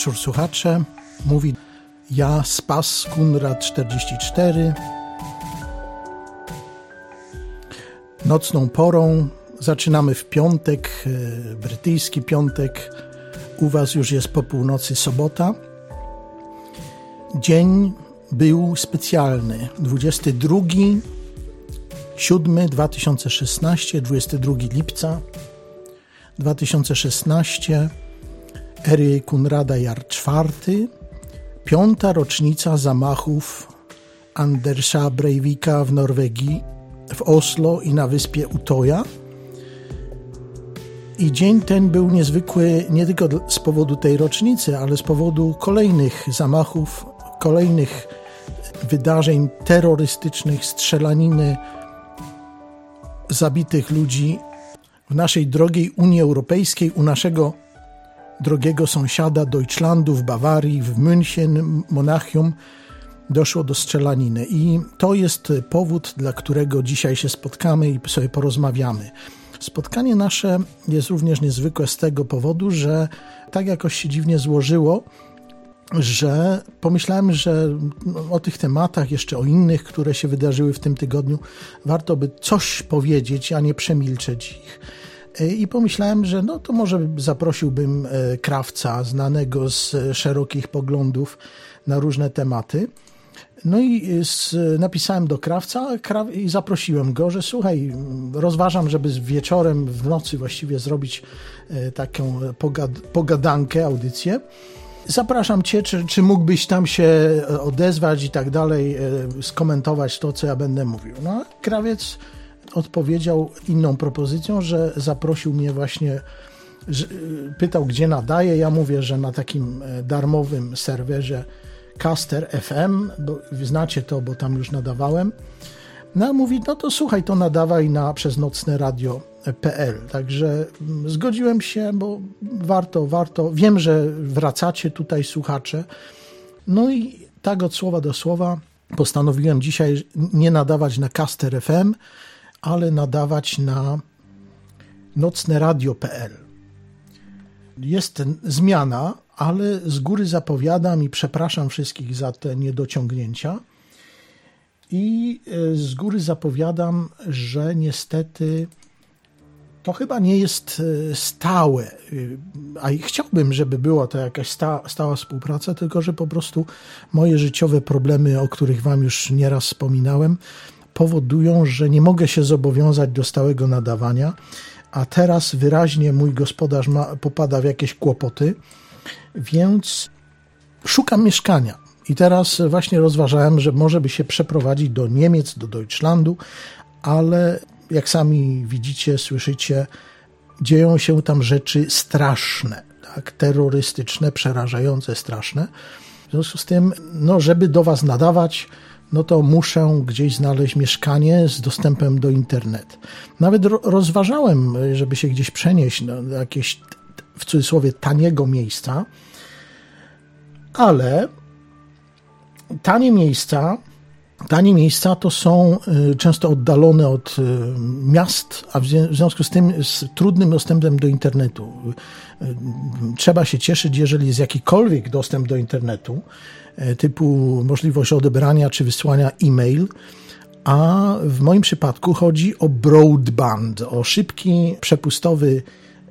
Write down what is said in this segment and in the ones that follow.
wieczór, słuchacze. Mówi ja, Spas Kunrad 44. Nocną porą zaczynamy w piątek, e, brytyjski piątek. U Was już jest po północy sobota. Dzień był specjalny. 22 7 2016, 22 lipca 2016 ery Kunrada Jar IV, piąta rocznica zamachów Andersa Breivika w Norwegii, w Oslo i na wyspie Utoja. I dzień ten był niezwykły nie tylko z powodu tej rocznicy, ale z powodu kolejnych zamachów, kolejnych wydarzeń terrorystycznych, strzelaniny, zabitych ludzi w naszej drogiej Unii Europejskiej, u naszego drogiego sąsiada Deutschlandu w Bawarii, w München, Monachium, doszło do strzelaniny. I to jest powód, dla którego dzisiaj się spotkamy i sobie porozmawiamy. Spotkanie nasze jest również niezwykłe z tego powodu, że tak jakoś się dziwnie złożyło, że pomyślałem, że o tych tematach, jeszcze o innych, które się wydarzyły w tym tygodniu, warto by coś powiedzieć, a nie przemilczeć ich. I pomyślałem, że no to może zaprosiłbym e, krawca, znanego z szerokich poglądów na różne tematy. No i z, napisałem do krawca i zaprosiłem go, że słuchaj, rozważam, żeby wieczorem, w nocy właściwie zrobić e, taką pogad pogadankę, audycję. Zapraszam Cię, czy, czy mógłbyś tam się odezwać i tak dalej, e, skomentować to, co ja będę mówił. No, krawiec odpowiedział inną propozycją, że zaprosił mnie właśnie, pytał gdzie nadaje. Ja mówię, że na takim e, darmowym serwerze Caster FM, bo znacie to, bo tam już nadawałem. No a mówi, no to słuchaj, to nadawaj na przez nocne radio.pl. Także mm, zgodziłem się, bo warto, warto. Wiem, że wracacie tutaj słuchacze. No i tak od słowa do słowa postanowiłem dzisiaj nie nadawać na Caster FM, ale nadawać na nocneradio.pl. Jest zmiana, ale z góry zapowiadam i przepraszam wszystkich za te niedociągnięcia. I e, z góry zapowiadam, że niestety to chyba nie jest e, stałe, a chciałbym, żeby była to jakaś sta, stała współpraca, tylko że po prostu moje życiowe problemy, o których Wam już nieraz wspominałem, powodują, że nie mogę się zobowiązać do stałego nadawania, a teraz wyraźnie mój gospodarz ma, popada w jakieś kłopoty, więc szukam mieszkania. I teraz właśnie rozważałem, że może by się przeprowadzić do Niemiec, do Deutschlandu, ale jak sami widzicie, słyszycie, dzieją się tam rzeczy straszne, tak, terrorystyczne, przerażające, straszne. W związku z tym, no, żeby do Was nadawać, no to muszę gdzieś znaleźć mieszkanie z dostępem do internetu. Nawet rozważałem, żeby się gdzieś przenieść do jakieś, w cudzysłowie, taniego miejsca, ale tanie miejsca, tanie miejsca to są y, często oddalone od y, miast, a w związku z tym z trudnym dostępem do internetu. Y, trzeba się cieszyć, jeżeli jest jakikolwiek dostęp do internetu, typu możliwość odebrania czy wysłania e-mail, a w moim przypadku chodzi o broadband, o szybki, przepustowy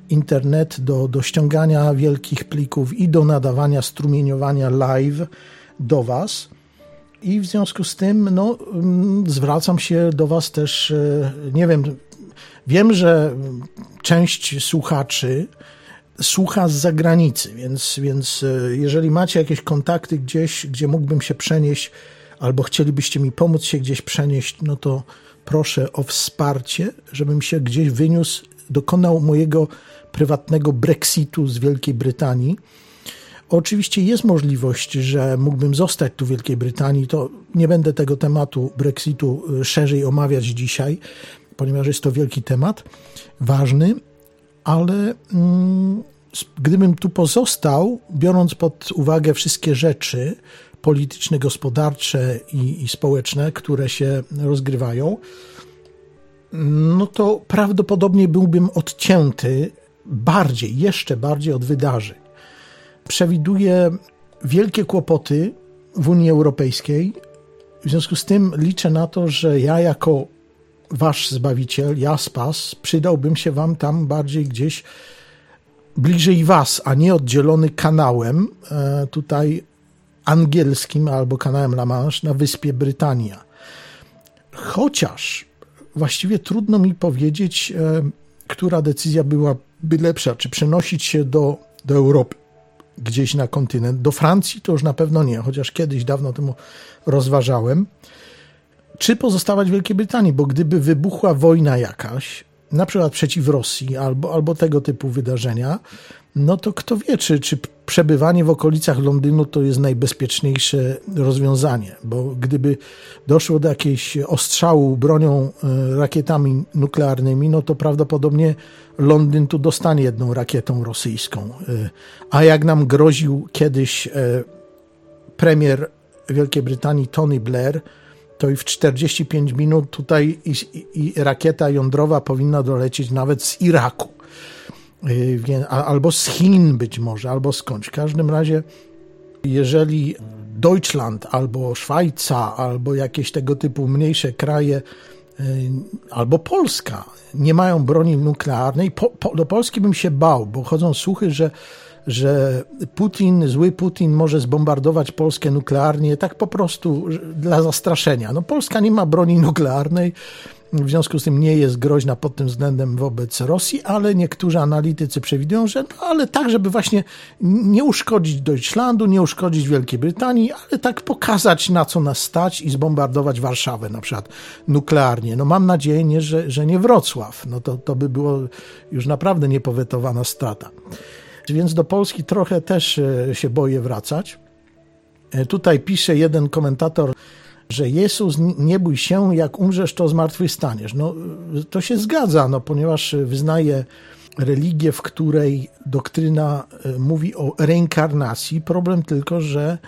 internet do, do ściągania wielkich plików i do nadawania, strumieniowania live do Was. I w związku z tym no, mm, zwracam się do Was też, e, nie wiem, wiem, że część słuchaczy słucha z zagranicy, więc, więc e, jeżeli macie jakieś kontakty gdzieś, gdzie mógłbym się przenieść, albo chcielibyście mi pomóc się gdzieś przenieść, no to proszę o wsparcie, żebym się gdzieś wyniósł, dokonał mojego prywatnego Brexitu z Wielkiej Brytanii. Oczywiście jest możliwość, że mógłbym zostać tu w Wielkiej Brytanii. To nie będę tego tematu Brexitu e, szerzej omawiać dzisiaj, ponieważ jest to wielki temat, ważny, ale mm, gdybym tu pozostał, biorąc pod uwagę wszystkie rzeczy polityczne, gospodarcze i, i społeczne, które się rozgrywają, no to prawdopodobnie byłbym odcięty bardziej, jeszcze bardziej od wydarzeń. przewiduje wielkie kłopoty w Unii Europejskiej. W związku z tym liczę na to, że ja jako wasz zbawiciel, ja spas, przydałbym się wam tam bardziej gdzieś bliżej was, a nie oddzielony kanałem e, tutaj angielskim albo kanałem La Manche na wyspie Brytania. Chociaż właściwie trudno mi powiedzieć, e, która decyzja byłaby lepsza, czy przenosić się do, do Europy, gdzieś na kontynent. Do Francji to już na pewno nie, chociaż kiedyś dawno temu rozważałem. Czy pozostawać w Wielkiej Brytanii, bo gdyby wybuchła wojna jakaś, na przykład przeciw Rosji albo, albo tego typu wydarzenia, no to kto wie, czy, czy przebywanie w okolicach Londynu to jest najbezpieczniejsze rozwiązanie, bo gdyby doszło do jakiegoś ostrzału bronią, e, rakietami nuklearnymi, no to prawdopodobnie Londyn tu dostanie jedną rakietą rosyjską. E, a jak nam groził kiedyś e, premier Wielkiej Brytanii Tony Blair, to i w 45 minut tutaj i, i, rakieta jądrowa powinna dolecieć nawet z Iraku. Y, albo z Chin być może, albo skądś. W każdym razie, jeżeli Deutschland, albo Szwajca, albo jakieś tego typu mniejsze kraje, y, albo Polska nie mają broni nuklearnej, po, po, do Polski bym się bał, bo chodzą słuchy, że że Putin, zły Putin może zbombardować Polskę nuklearnie tak po prostu dla zastraszenia. No Polska nie ma broni nuklearnej, w związku z tym nie jest groźna pod tym względem wobec Rosji, ale niektórzy analitycy przewidują, że no, ale tak, żeby właśnie nie uszkodzić Deutschlandu, nie uszkodzić Wielkiej Brytanii, ale tak pokazać na co nas stać i zbombardować Warszawę na przykład nuklearnie. No mam nadzieję, nie, że, że nie Wrocław. No to, to by było już naprawdę niepowetowana strata. Więc do Polski trochę też e, się boję wracać. E, tutaj pisze jeden komentator, że Jezus, nie bój się, jak umrzesz, to zmartwychwstaniesz. No, to się zgadza, no, ponieważ wyznaje religię, w której doktryna e, mówi o reinkarnacji. Problem tylko, że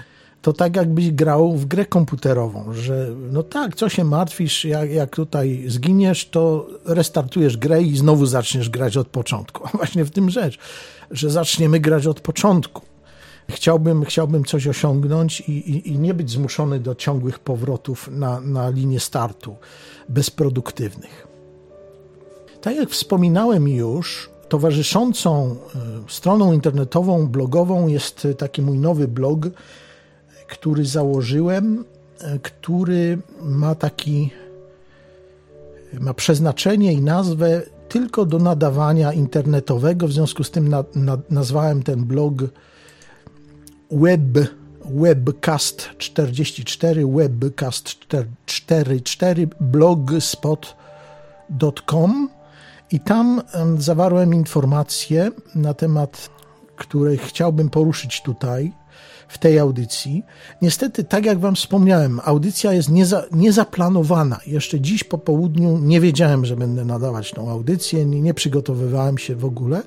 to tak jakbyś grał w grę komputerową, że no tak, co się martwisz, jak, jak tutaj zginiesz, to restartujesz grę i znowu zaczniesz grać od początku. A właśnie w tym rzecz, że zaczniemy grać od początku. Chciałbym, chciałbym coś osiągnąć i, i, i nie być zmuszony do ciągłych powrotów na, na linię startu bezproduktywnych. Tak jak wspominałem już, towarzyszącą e, stroną internetową, blogową jest taki mój nowy blog, który założyłem, e, który ma taki ma przeznaczenie i nazwę tylko do nadawania internetowego, w związku z tym na, na, nazwałem ten blog web, webcast 44, webcast 44 blogspot.com i tam zawarłem informacje na temat, które chciałbym poruszyć tutaj w tej audycji. Niestety, tak jak Wam wspomniałem, audycja jest nieza, niezaplanowana. Jeszcze dziś po południu nie wiedziałem, że będę nadawać tą audycję, nie, nie przygotowywałem się w ogóle.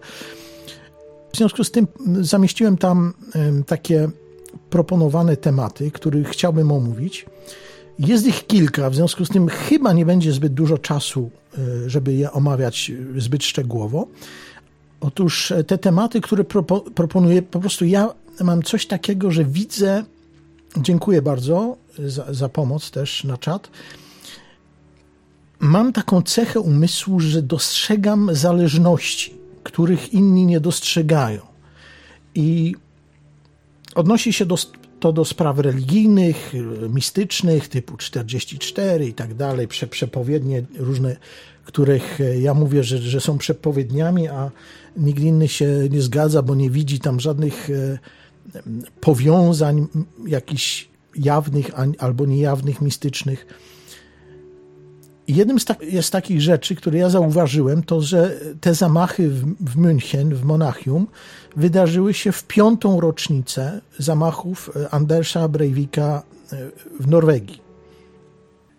W związku z tym zamieściłem tam takie proponowane tematy, których chciałbym omówić. Jest ich kilka, w związku z tym chyba nie będzie zbyt dużo czasu, e, żeby je omawiać zbyt szczegółowo. Otóż e, te tematy, które propo, proponuję, po prostu ja mam coś takiego, że widzę. Dziękuję bardzo za, za pomoc też na czat. Mam taką cechę umysłu, że dostrzegam zależności, których inni nie dostrzegają. I odnosi się do, to do spraw religijnych, mistycznych, typu 44 i tak dalej, prze, przepowiednie różne, których ja mówię, że, że są przepowiedniami, a nikt inny się nie zgadza, bo nie widzi tam żadnych e, powiązań jakichś jawnych albo niejawnych, mistycznych. Jednym z, z takich rzeczy, które ja zauważyłem, to że te zamachy w, w München, w Monachium, wydarzyły się w piątą rocznicę zamachów e, Andersa Breivika e, w Norwegii.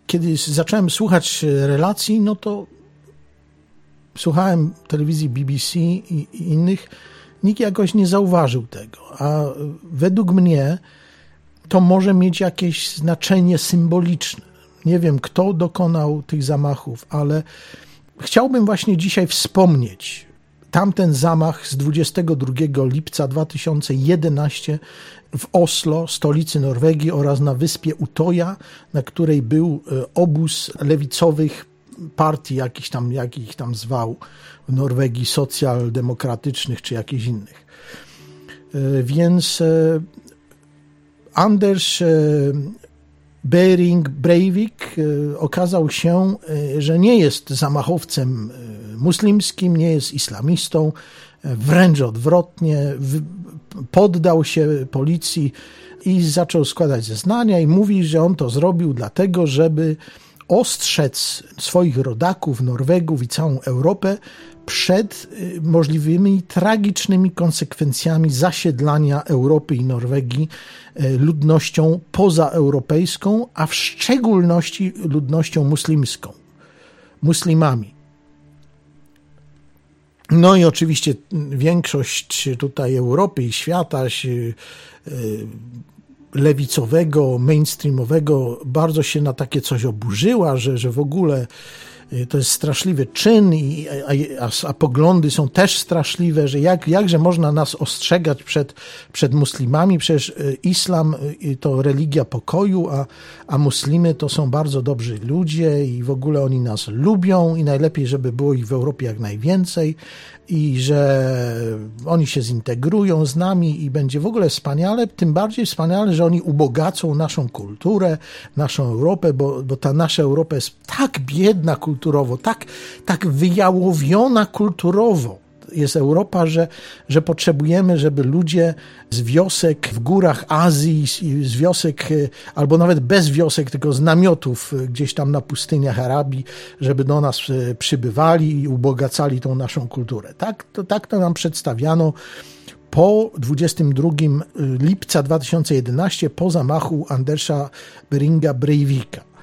Kiedy zacząłem słuchać relacji, no to słuchałem telewizji BBC i, i innych, nikt jakoś nie zauważył tego. A według mnie to może mieć jakieś znaczenie symboliczne. Nie wiem, kto dokonał tych zamachów, ale chciałbym właśnie dzisiaj wspomnieć tamten zamach z 22 lipca 2011 w Oslo, stolicy Norwegii oraz na wyspie Utoja, na której był e, obóz lewicowych partii, jakiś tam, jak ich tam zwał w Norwegii, socjaldemokratycznych czy jakichś innych. E, więc e, Anders Bering Breivik okazał się, że nie jest zamachowcem muslimskim, nie jest islamistą, wręcz odwrotnie, poddał się policji i zaczął składać zeznania i mówi, że on to zrobił dlatego, żeby ostrzec swoich rodaków, Norwegów i całą Europę przed y, możliwymi tragicznymi konsekwencjami zasiedlania Europy i Norwegii y, ludnością pozaeuropejską, a w szczególności ludnością muslimską, muslimami. No i oczywiście większość tutaj Europy i świata y, lewicowego, mainstreamowego bardzo się na takie coś oburzyła, że, że w ogóle to jest straszliwy czyn, i, a, a, poglądy są też straszliwe, że jak, jakże można nas ostrzegać przed, przed muslimami, przecież y, islam y, to religia pokoju, a, a muslimy to są bardzo dobrzy ludzie i w ogóle oni nas lubią i najlepiej, żeby było ich w Europie jak najwięcej i że oni się zintegrują z nami i będzie w ogóle wspaniale, tym bardziej wspaniale, że oni ubogacą naszą kulturę, naszą Europę, bo, bo ta nasza Europa jest tak biedna kulturowo, tak, tak wyjałowiona kulturowo, jest Europa, że, że potrzebujemy, żeby ludzie z wiosek w górach Azji, z wiosek, e, albo nawet bez wiosek, tylko z namiotów e, gdzieś tam na pustyniach Arabii, żeby do nas e, przybywali i ubogacali tą naszą kulturę. Tak to, tak to nam przedstawiano po 22 lipca 2011, po zamachu Andersa Beringa Breivika.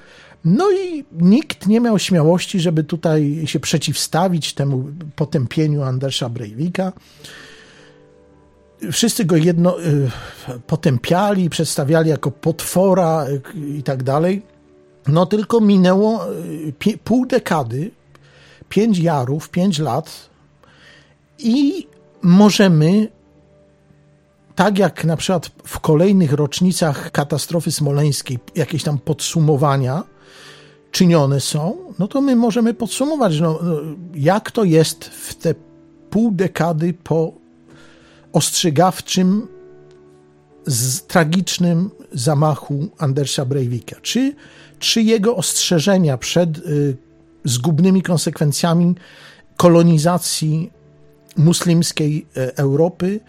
No i nikt nie miał śmiałości, żeby tutaj się przeciwstawić temu potępieniu Andersa Breivika. Wszyscy go jedno y, potępiali, przedstawiali jako potwora y, i tak dalej. No tylko minęło y, pół dekady, pięć jarów, pięć lat i możemy tak jak na przykład w kolejnych rocznicach katastrofy smoleńskiej, jakieś tam podsumowania, czynione są, no to my możemy podsumować, no, no, jak to jest w te pół dekady po ostrzegawczym, tragicznym zamachu Andersa Breivika. Czy, czy jego ostrzeżenia przed y, zgubnymi konsekwencjami kolonizacji muslimskiej e, Europy,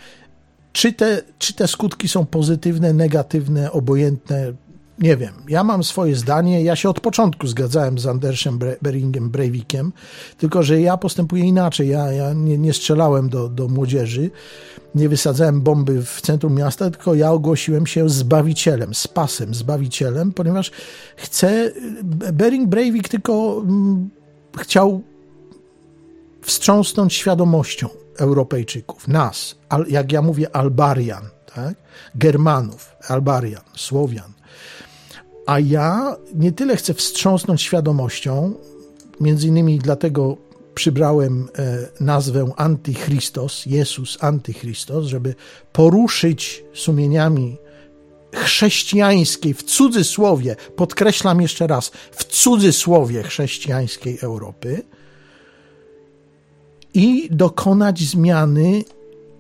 czy te, czy te skutki są pozytywne, negatywne, obojętne, nie wiem, ja mam swoje zdanie. Ja się od początku zgadzałem z Andersem Beringiem Breivikiem, tylko że ja postępuję inaczej. Ja, ja nie, nie, strzelałem do, do młodzieży, nie wysadzałem bomby w centrum miasta, tylko ja ogłosiłem się zbawicielem, spasem, zbawicielem, ponieważ chcę. Bering Breivik tylko mm, chciał wstrząsnąć świadomością Europejczyków, nas, jak ja mówię, Albarian, tak? Germanów, Albarian, Słowian a ja nie tyle chcę wstrząsnąć świadomością, między innymi dlatego przybrałem e, nazwę Antychristos, Jezus Antychristos, żeby poruszyć sumieniami chrześcijańskiej, w cudzysłowie, podkreślam jeszcze raz, w cudzysłowie chrześcijańskiej Europy i dokonać zmiany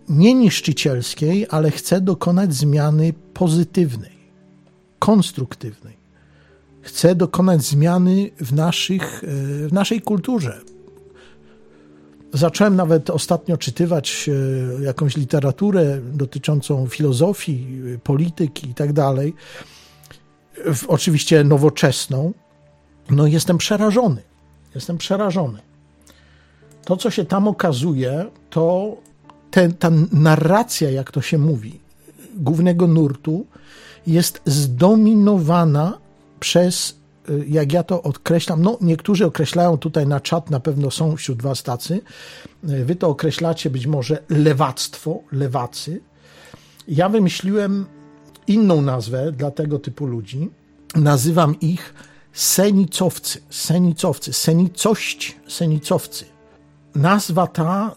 nie niszczycielskiej, ale chcę dokonać zmiany pozytywnej, konstruktywnej chce dokonać zmiany w, naszych, e, w naszej kulturze. Zacząłem nawet ostatnio czytywać e, jakąś literaturę dotyczącą filozofii, polityki i tak oczywiście nowoczesną. No, jestem przerażony. Jestem przerażony. To, co się tam okazuje, to ta narracja, jak to się mówi, głównego nurtu, jest zdominowana przez, y, jak ja to określam, no niektórzy określają tutaj na czat, na pewno są wśród was tacy, y, wy to określacie być może lewactwo, lewacy. Ja wymyśliłem inną nazwę dla tego typu ludzi. Nazywam ich senicowcy, senicowcy, senicość, senicowcy. nazwa ta,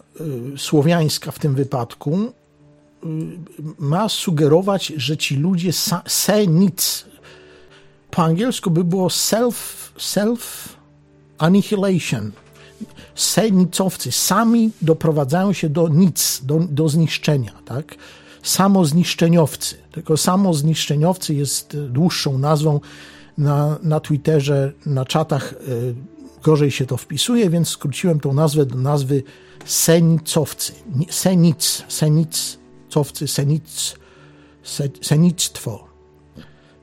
y, słowiańska w tym wypadku, ma sugerować, że ci ludzie se nic. Po angielsku by było self, self annihilation. Se nicowcy sami doprowadzają się do nic, do, do zniszczenia, tak? Samozniszczeniowcy. Tylko samozniszczeniowcy jest dłuższą nazwą na, na Twitterze, na czatach y, gorzej się to wpisuje, więc skróciłem tą nazwę do nazwy senicowcy. Senic, senicowcy, senic, se, senictwo,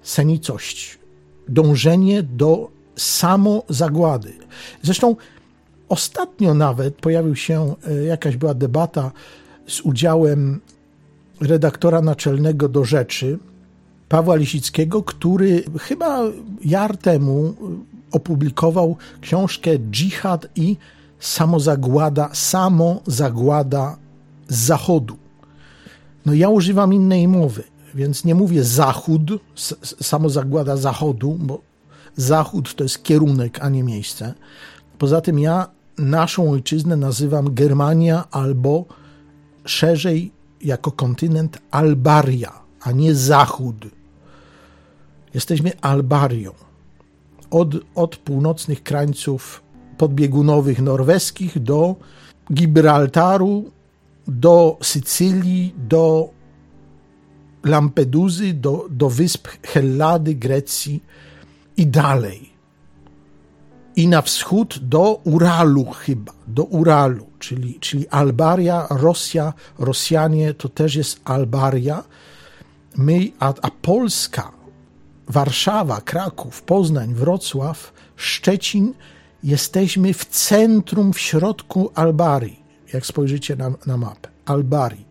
senicość. Dążenie do samozagłady. Zresztą ostatnio nawet pojawił się, y, jakaś była debata z udziałem redaktora naczelnego do rzeczy, Pawła Lisickiego, który chyba jar temu opublikował książkę Dżihad i samozagłada, samozagłada z Zachodu. No ja używam innej mowy, więc nie mówię Zachód, samozagłada Zachodu, bo Zachód to jest kierunek, a nie miejsce. Poza tym ja naszą ojczyznę nazywam Germania albo szerzej jako kontynent Albaria, a nie Zachód. Jesteśmy Albarią. Od, od północnych krańców podbiegunowych norweskich do Gibraltaru, do Sycylii, do Lampeduzy, do, do wysp Hellady, Grecji i dalej. I na wschód do Uralu chyba, do Uralu, czyli, czyli Albaria, Rosja, Rosjanie to też jest Albaria. My, a, a Polska Warszawa, Kraków, Poznań, Wrocław, Szczecin, jesteśmy w centrum, w środku Albarii, jak spojrzycie na, na mapę. Albarii.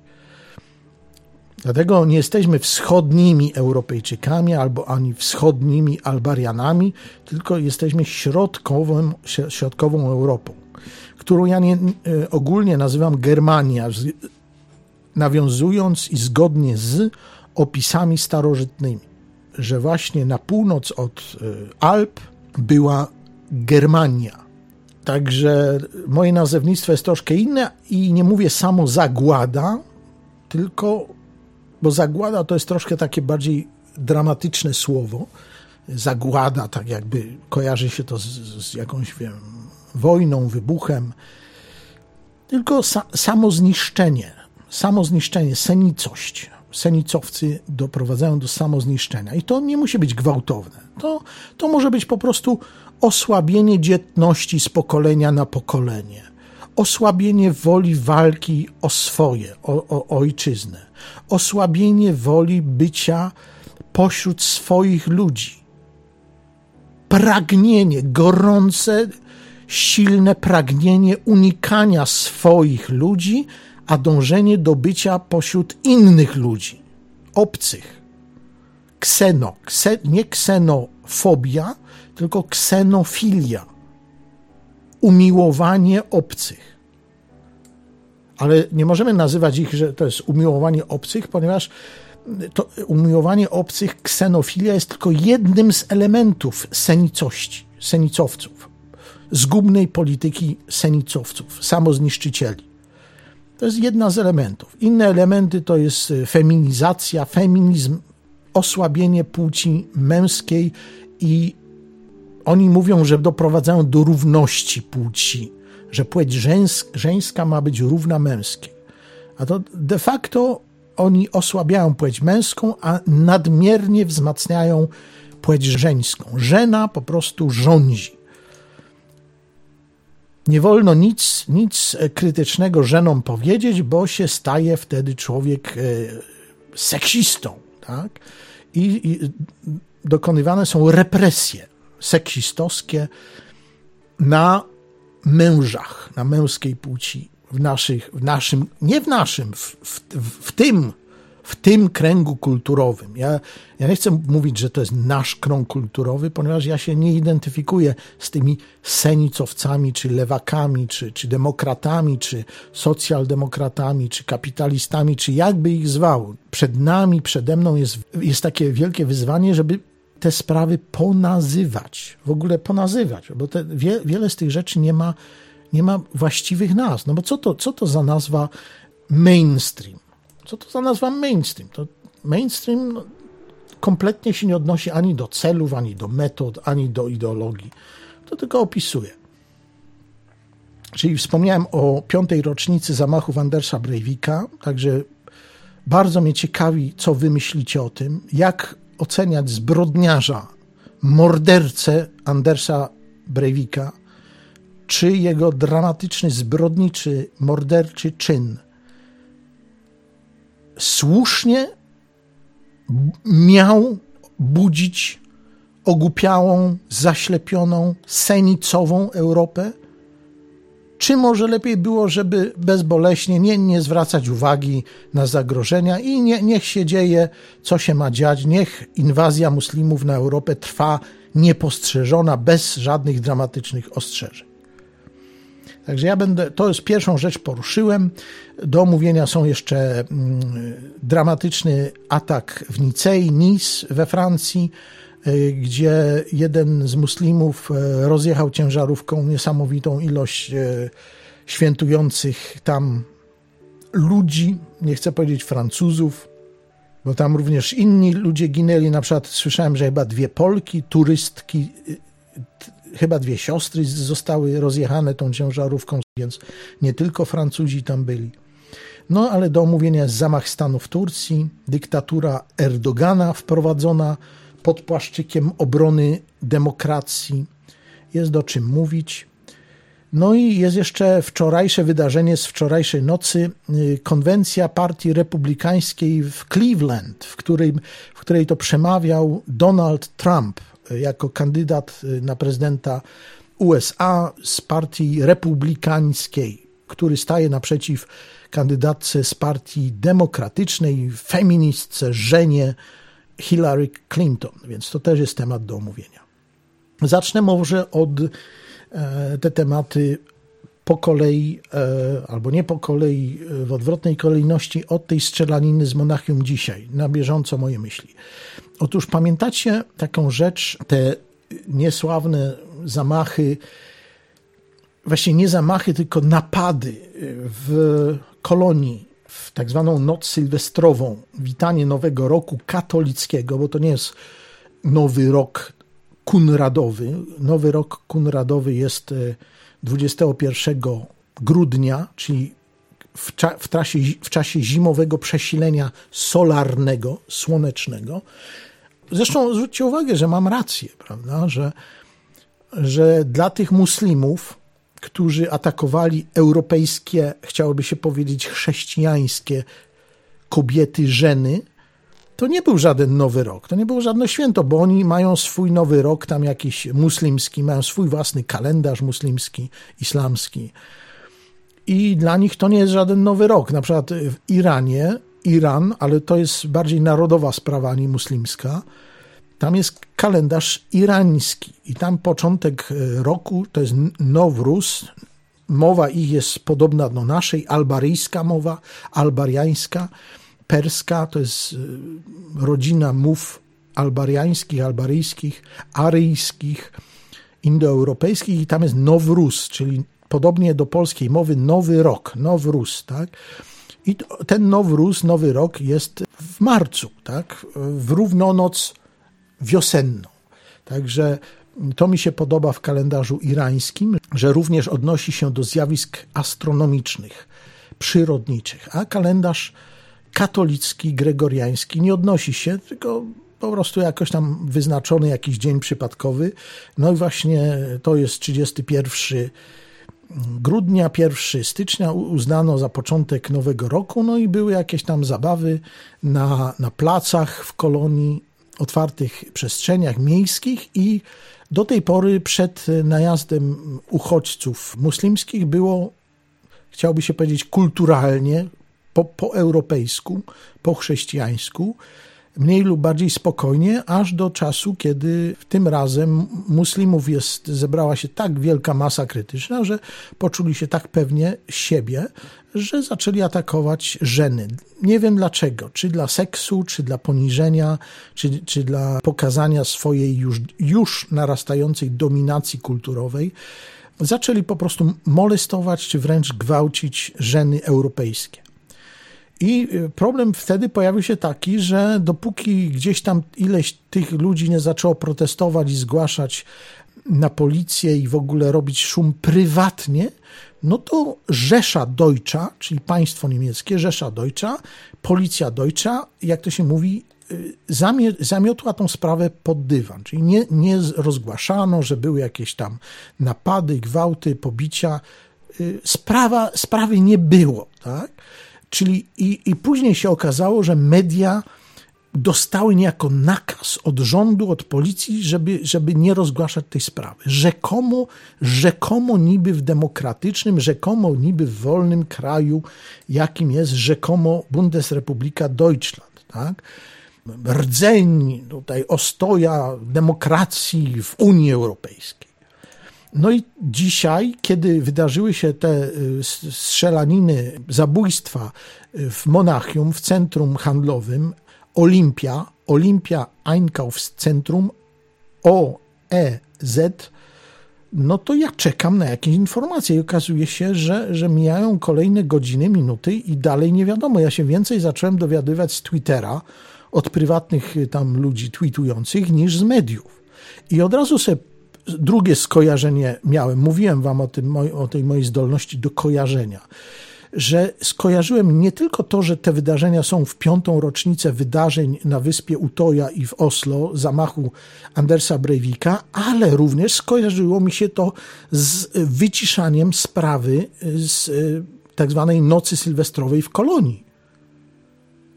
Dlatego nie jesteśmy wschodnimi Europejczykami albo ani wschodnimi Albarianami, tylko jesteśmy środkową, środkową Europą, którą ja nie, e, ogólnie nazywam Germania, nawiązując i zgodnie z opisami starożytnymi że właśnie na północ od y, Alp była Germania. Także moje nazewnictwo jest troszkę inne i nie mówię samo zagłada, tylko, bo zagłada to jest troszkę takie bardziej dramatyczne słowo. Zagłada, tak jakby kojarzy się to z, z jakąś, wiem, wojną, wybuchem. Tylko sa, samo zniszczenie, samo zniszczenie, senicość senicowcy doprowadzają do samozniszczenia. I to nie musi być gwałtowne. To, to może być po prostu osłabienie dzietności z pokolenia na pokolenie, osłabienie woli walki o swoje, o, o ojczyznę, osłabienie woli bycia pośród swoich ludzi. Pragnienie, gorące, silne pragnienie unikania swoich ludzi a dążenie do bycia pośród innych ludzi, obcych. Kseno, kse, nie ksenofobia, tylko ksenofilia. Umiłowanie obcych. Ale nie możemy nazywać ich, że to jest umiłowanie obcych, ponieważ to umiłowanie obcych, ksenofilia jest tylko jednym z elementów senicości, senicowców, zgubnej polityki senicowców, samozniszczycieli. To jest jedna z elementów. Inne elementy to jest y, feminizacja, feminizm, osłabienie płci męskiej i oni mówią, że doprowadzają do równości płci, że płeć żeńska ma być równa męskiej. A to de facto oni osłabiają płeć męską, a nadmiernie wzmacniają płeć żeńską. Żena po prostu rządzi. Nie wolno nic, nic krytycznego żenom powiedzieć, bo się staje wtedy człowiek e, seksistą. Tak? I, I dokonywane są represje seksistowskie na mężach, na męskiej płci, w, naszych, w naszym, nie w naszym, w, w, w tym w tym kręgu kulturowym. Ja, ja nie chcę mówić, że to jest nasz krąg kulturowy, ponieważ ja się nie identyfikuję z tymi senicowcami, czy lewakami, czy, czy demokratami, czy socjaldemokratami, czy kapitalistami, czy jakby ich zwał. Przed nami, przede mną jest, jest takie wielkie wyzwanie, żeby te sprawy ponazywać, w ogóle ponazywać, bo te, wie, wiele z tych rzeczy nie ma Nie ma właściwych nazw. No bo co to, co to za nazwa mainstream? Co to za nazwa mainstream? To mainstream no, kompletnie się nie odnosi ani do celów, ani do metod, ani do ideologii. To tylko opisuje. Czyli wspomniałem o piątej rocznicy zamachów Andersa Breivika, także bardzo mnie ciekawi, co wy myślicie o tym, jak oceniać zbrodniarza, mordercę Andersa Breivika, czy jego dramatyczny, zbrodniczy, morderczy czyn słusznie miał budzić ogłupiałą, zaślepioną, senicową Europę? Czy może lepiej było, żeby bezboleśnie nie, nie zwracać uwagi na zagrożenia i nie, niech się dzieje, co się ma dziać, niech inwazja muslimów na Europę trwa niepostrzeżona, bez żadnych dramatycznych ostrzeżeń. Także ja będę, to jest pierwszą rzecz poruszyłem. Do omówienia są jeszcze mm, dramatyczny atak w Nicei, Nice we Francji, gdzie jeden z muslimów y, rozjechał ciężarówką niesamowitą ilość y, świętujących tam ludzi, nie chcę powiedzieć Francuzów, bo tam również inni ludzie ginęli. Na przykład słyszałem, że chyba dwie Polki, turystki, chyba dwie siostry zostały rozjechane tą ciężarówką, więc nie tylko Francuzi tam byli. No ale do omówienia jest zamach stanu w Turcji, dyktatura Erdogana wprowadzona pod płaszczykiem obrony demokracji. Jest do czym mówić. No i jest jeszcze wczorajsze wydarzenie z wczorajszej nocy, y, konwencja partii republikańskiej w Cleveland, w której, w której to przemawiał Donald Trump, jako kandydat y, na prezydenta USA z partii republikańskiej, który staje naprzeciw kandydatce z partii demokratycznej, feministce, żenie Hillary Clinton, więc to też jest temat do omówienia. Zacznę może od e, te tematy po kolei, e, albo nie po kolei, w odwrotnej kolejności od tej strzelaniny z Monachium dzisiaj, na bieżąco moje myśli. Otóż pamiętacie taką rzecz, te niesławne zamachy, właśnie nie zamachy, tylko napady w kolonii, w tak zwaną noc sylwestrową, witanie Nowego Roku katolickiego, bo to nie jest Nowy Rok Kunradowy. Nowy Rok Kunradowy jest 21 e, grudnia, czyli w, cza, w, trasie, w czasie zimowego przesilenia solarnego, słonecznego. Zresztą zwróćcie uwagę, że mam rację, prawda, że, że dla tych muslimów, którzy atakowali europejskie, chciałoby się powiedzieć chrześcijańskie kobiety, żeny, to nie był żaden nowy rok, to nie było żadne święto, bo oni mają swój nowy rok, tam jakiś muslimski, mają swój własny kalendarz muslimski, islamski. I dla nich to nie jest żaden nowy rok. Na przykład w Iranie, Iran, ale to jest bardziej narodowa sprawa, a nie muslimska, tam jest kalendarz irański i tam początek e, roku to jest Nowruz. Mowa ich jest podobna do naszej, albaryjska mowa, albariańska, perska to jest e, rodzina mów albariańskich, albaryjskich, aryjskich, indoeuropejskich i tam jest Nowruz, czyli podobnie do polskiej mowy nowy rok, Nowruz, tak? I ten Nowruz, nowy rok jest w marcu, tak? W równonoc wiosenną. Także to mi się podoba w kalendarzu irańskim, że również odnosi się do zjawisk astronomicznych, przyrodniczych, a kalendarz katolicki, gregoriański nie odnosi się, tylko po prostu jakoś tam wyznaczony jakiś dzień przypadkowy. No i właśnie to jest 31 grudnia, 1 stycznia uznano za początek nowego roku, no i były jakieś tam zabawy na, na placach w kolonii, otwartych przestrzeniach miejskich i do tej pory przed najazdem uchodźców muslimskich było, chciałby się powiedzieć, kulturalnie, po, po europejsku, po chrześcijańsku, mniej lub bardziej spokojnie, aż do czasu, kiedy tym razem muslimów jest, zebrała się tak wielka masa krytyczna, że poczuli się tak pewnie siebie, że zaczęli atakować żeny. Nie wiem dlaczego, czy dla seksu, czy dla poniżenia, czy, czy dla pokazania swojej już, już narastającej dominacji kulturowej. zaczęli po prostu molestować czy wręcz gwałcić żeny europejskie. I y, problem wtedy pojawił się taki, że dopóki gdzieś tam ileś tych ludzi nie zaczęło protestować i zgłaszać na policję i w ogóle robić szum prywatnie, no to Rzesza Deutscha, czyli państwo niemieckie, Rzesza Deutscha, policja Deutscha, jak to się mówi, y, zamiotła tą sprawę pod dywan, czyli nie, nie rozgłaszano, że były jakieś tam napady, gwałty, pobicia. Y, sprawa, sprawy nie było, tak? Czyli i, i później się okazało, że media dostały niejako nakaz od rządu, od policji, żeby, żeby nie rozgłaszać tej sprawy. Rzekomo, rzekomo niby w demokratycznym, rzekomo niby w wolnym kraju, jakim jest rzekomo Bundesrepublika Deutschland, tak? Rdzeń tutaj ostoja demokracji w Unii Europejskiej. No i dzisiaj, kiedy wydarzyły się te y, strzelaniny, zabójstwa y, w Monachium, w centrum handlowym, Olimpia, Olimpia Einkaufszentrum OEZ, no to ja czekam na jakieś informacje i okazuje się, że, że mijają kolejne godziny, minuty i dalej nie wiadomo. Ja się więcej zacząłem dowiadywać z Twittera od prywatnych y, tam ludzi tweetujących niż z mediów. I od razu sobie drugie skojarzenie miałem. Mówiłem wam o, tym, o tej mojej zdolności do kojarzenia że skojarzyłem nie tylko to, że te wydarzenia są w piątą rocznicę wydarzeń na wyspie Utoja i w Oslo, zamachu Andersa Breivika, ale również skojarzyło mi się to z wyciszaniem sprawy z e, tak zwanej nocy sylwestrowej w kolonii.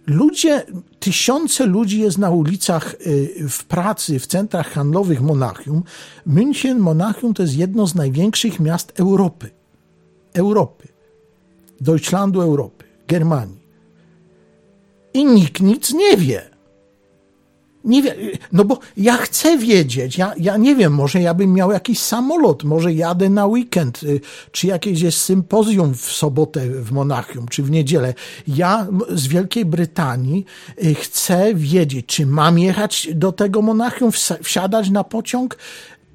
Ludzie, tysiące ludzi jest na ulicach e, w pracy, w centrach handlowych Monachium. München, Monachium to jest jedno z największych miast Europy. Europy. Deutschlandu Europy, Germanii. I nikt nic nie wie. Nie wie, no bo ja chcę wiedzieć, ja, ja nie wiem, może ja bym miał jakiś samolot, może jadę na weekend, y, czy jakieś jest sympozjum w sobotę w Monachium, czy w niedzielę. Ja z Wielkiej Brytanii y, chcę wiedzieć, czy mam jechać do tego Monachium, wsiadać na pociąg,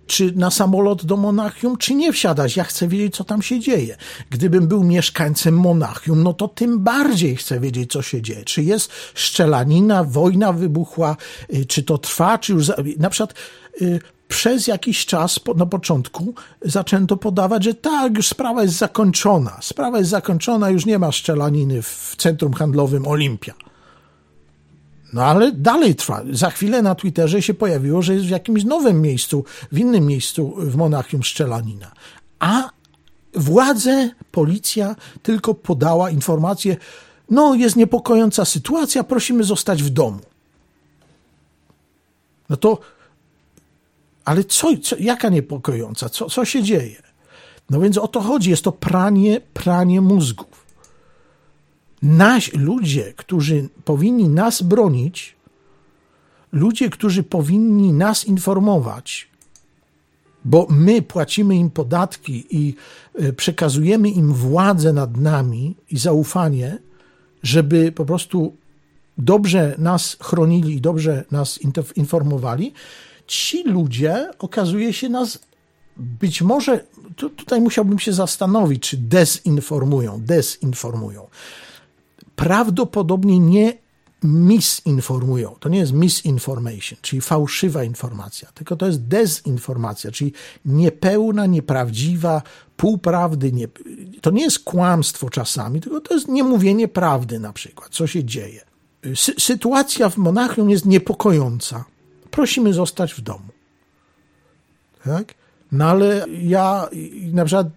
czy na samolot do Monachium, czy nie wsiadać. Ja chcę wiedzieć, co tam się dzieje. Gdybym był mieszkańcem Monachium, no to tym bardziej chcę wiedzieć, co się dzieje. Czy jest szczelanina, wojna wybuchła, y, czy to trwa, czy już. Na przykład y, przez jakiś czas na początku zaczęto podawać, że tak, już sprawa jest zakończona. Sprawa jest zakończona, już nie ma szczelaniny w centrum handlowym Olimpia. No ale dalej trwa. Za chwilę na Twitterze się pojawiło, że jest w jakimś nowym miejscu, w innym miejscu w Monachium strzelanina. A władze, policja tylko podała informację, no jest niepokojąca sytuacja, prosimy zostać w domu. No to, ale co, co jaka niepokojąca? Co, co się dzieje? No więc o to chodzi, jest to pranie, pranie mózgów nasi, ludzie, którzy powinni nas bronić, ludzie, którzy powinni nas informować, bo my płacimy im podatki i e, przekazujemy im władzę nad nami i zaufanie, żeby po prostu dobrze nas chronili i dobrze nas informowali, ci ludzie okazuje się nas być może, tu, tutaj musiałbym się zastanowić, czy dezinformują, dezinformują prawdopodobnie nie misinformują. To nie jest misinformation, czyli fałszywa informacja, tylko to jest dezinformacja, czyli niepełna, nieprawdziwa, półprawdy. Nie, to nie jest kłamstwo czasami, tylko to jest niemówienie prawdy na przykład, co się dzieje. Sy sytuacja w Monachium jest niepokojąca. Prosimy zostać w domu. Tak? No ale ja na przykład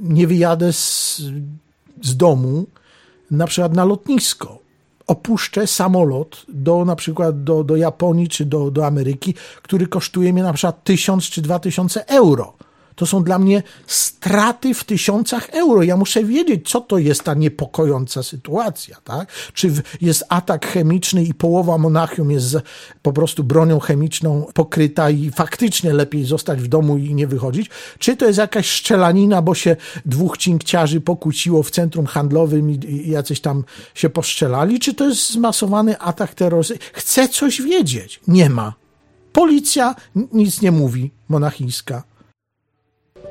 nie wyjadę z, z domu, na przykład na lotnisko. Opuszczę samolot do na przykład do, do Japonii czy do, do Ameryki, który kosztuje mnie na przykład tysiąc czy dwa tysiące euro. To są dla mnie straty w tysiącach euro. Ja muszę wiedzieć, co to jest ta niepokojąca sytuacja, tak? Czy jest atak chemiczny i połowa Monachium jest po prostu bronią chemiczną pokryta i faktycznie lepiej zostać w domu i nie wychodzić? Czy to jest jakaś szczelanina, bo się dwóch cinkciarzy pokłóciło w centrum handlowym i jacyś tam się poszczelali? Czy to jest zmasowany atak terrorystyczny? Chcę coś wiedzieć. Nie ma. Policja nic nie mówi, monachińska.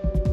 thank you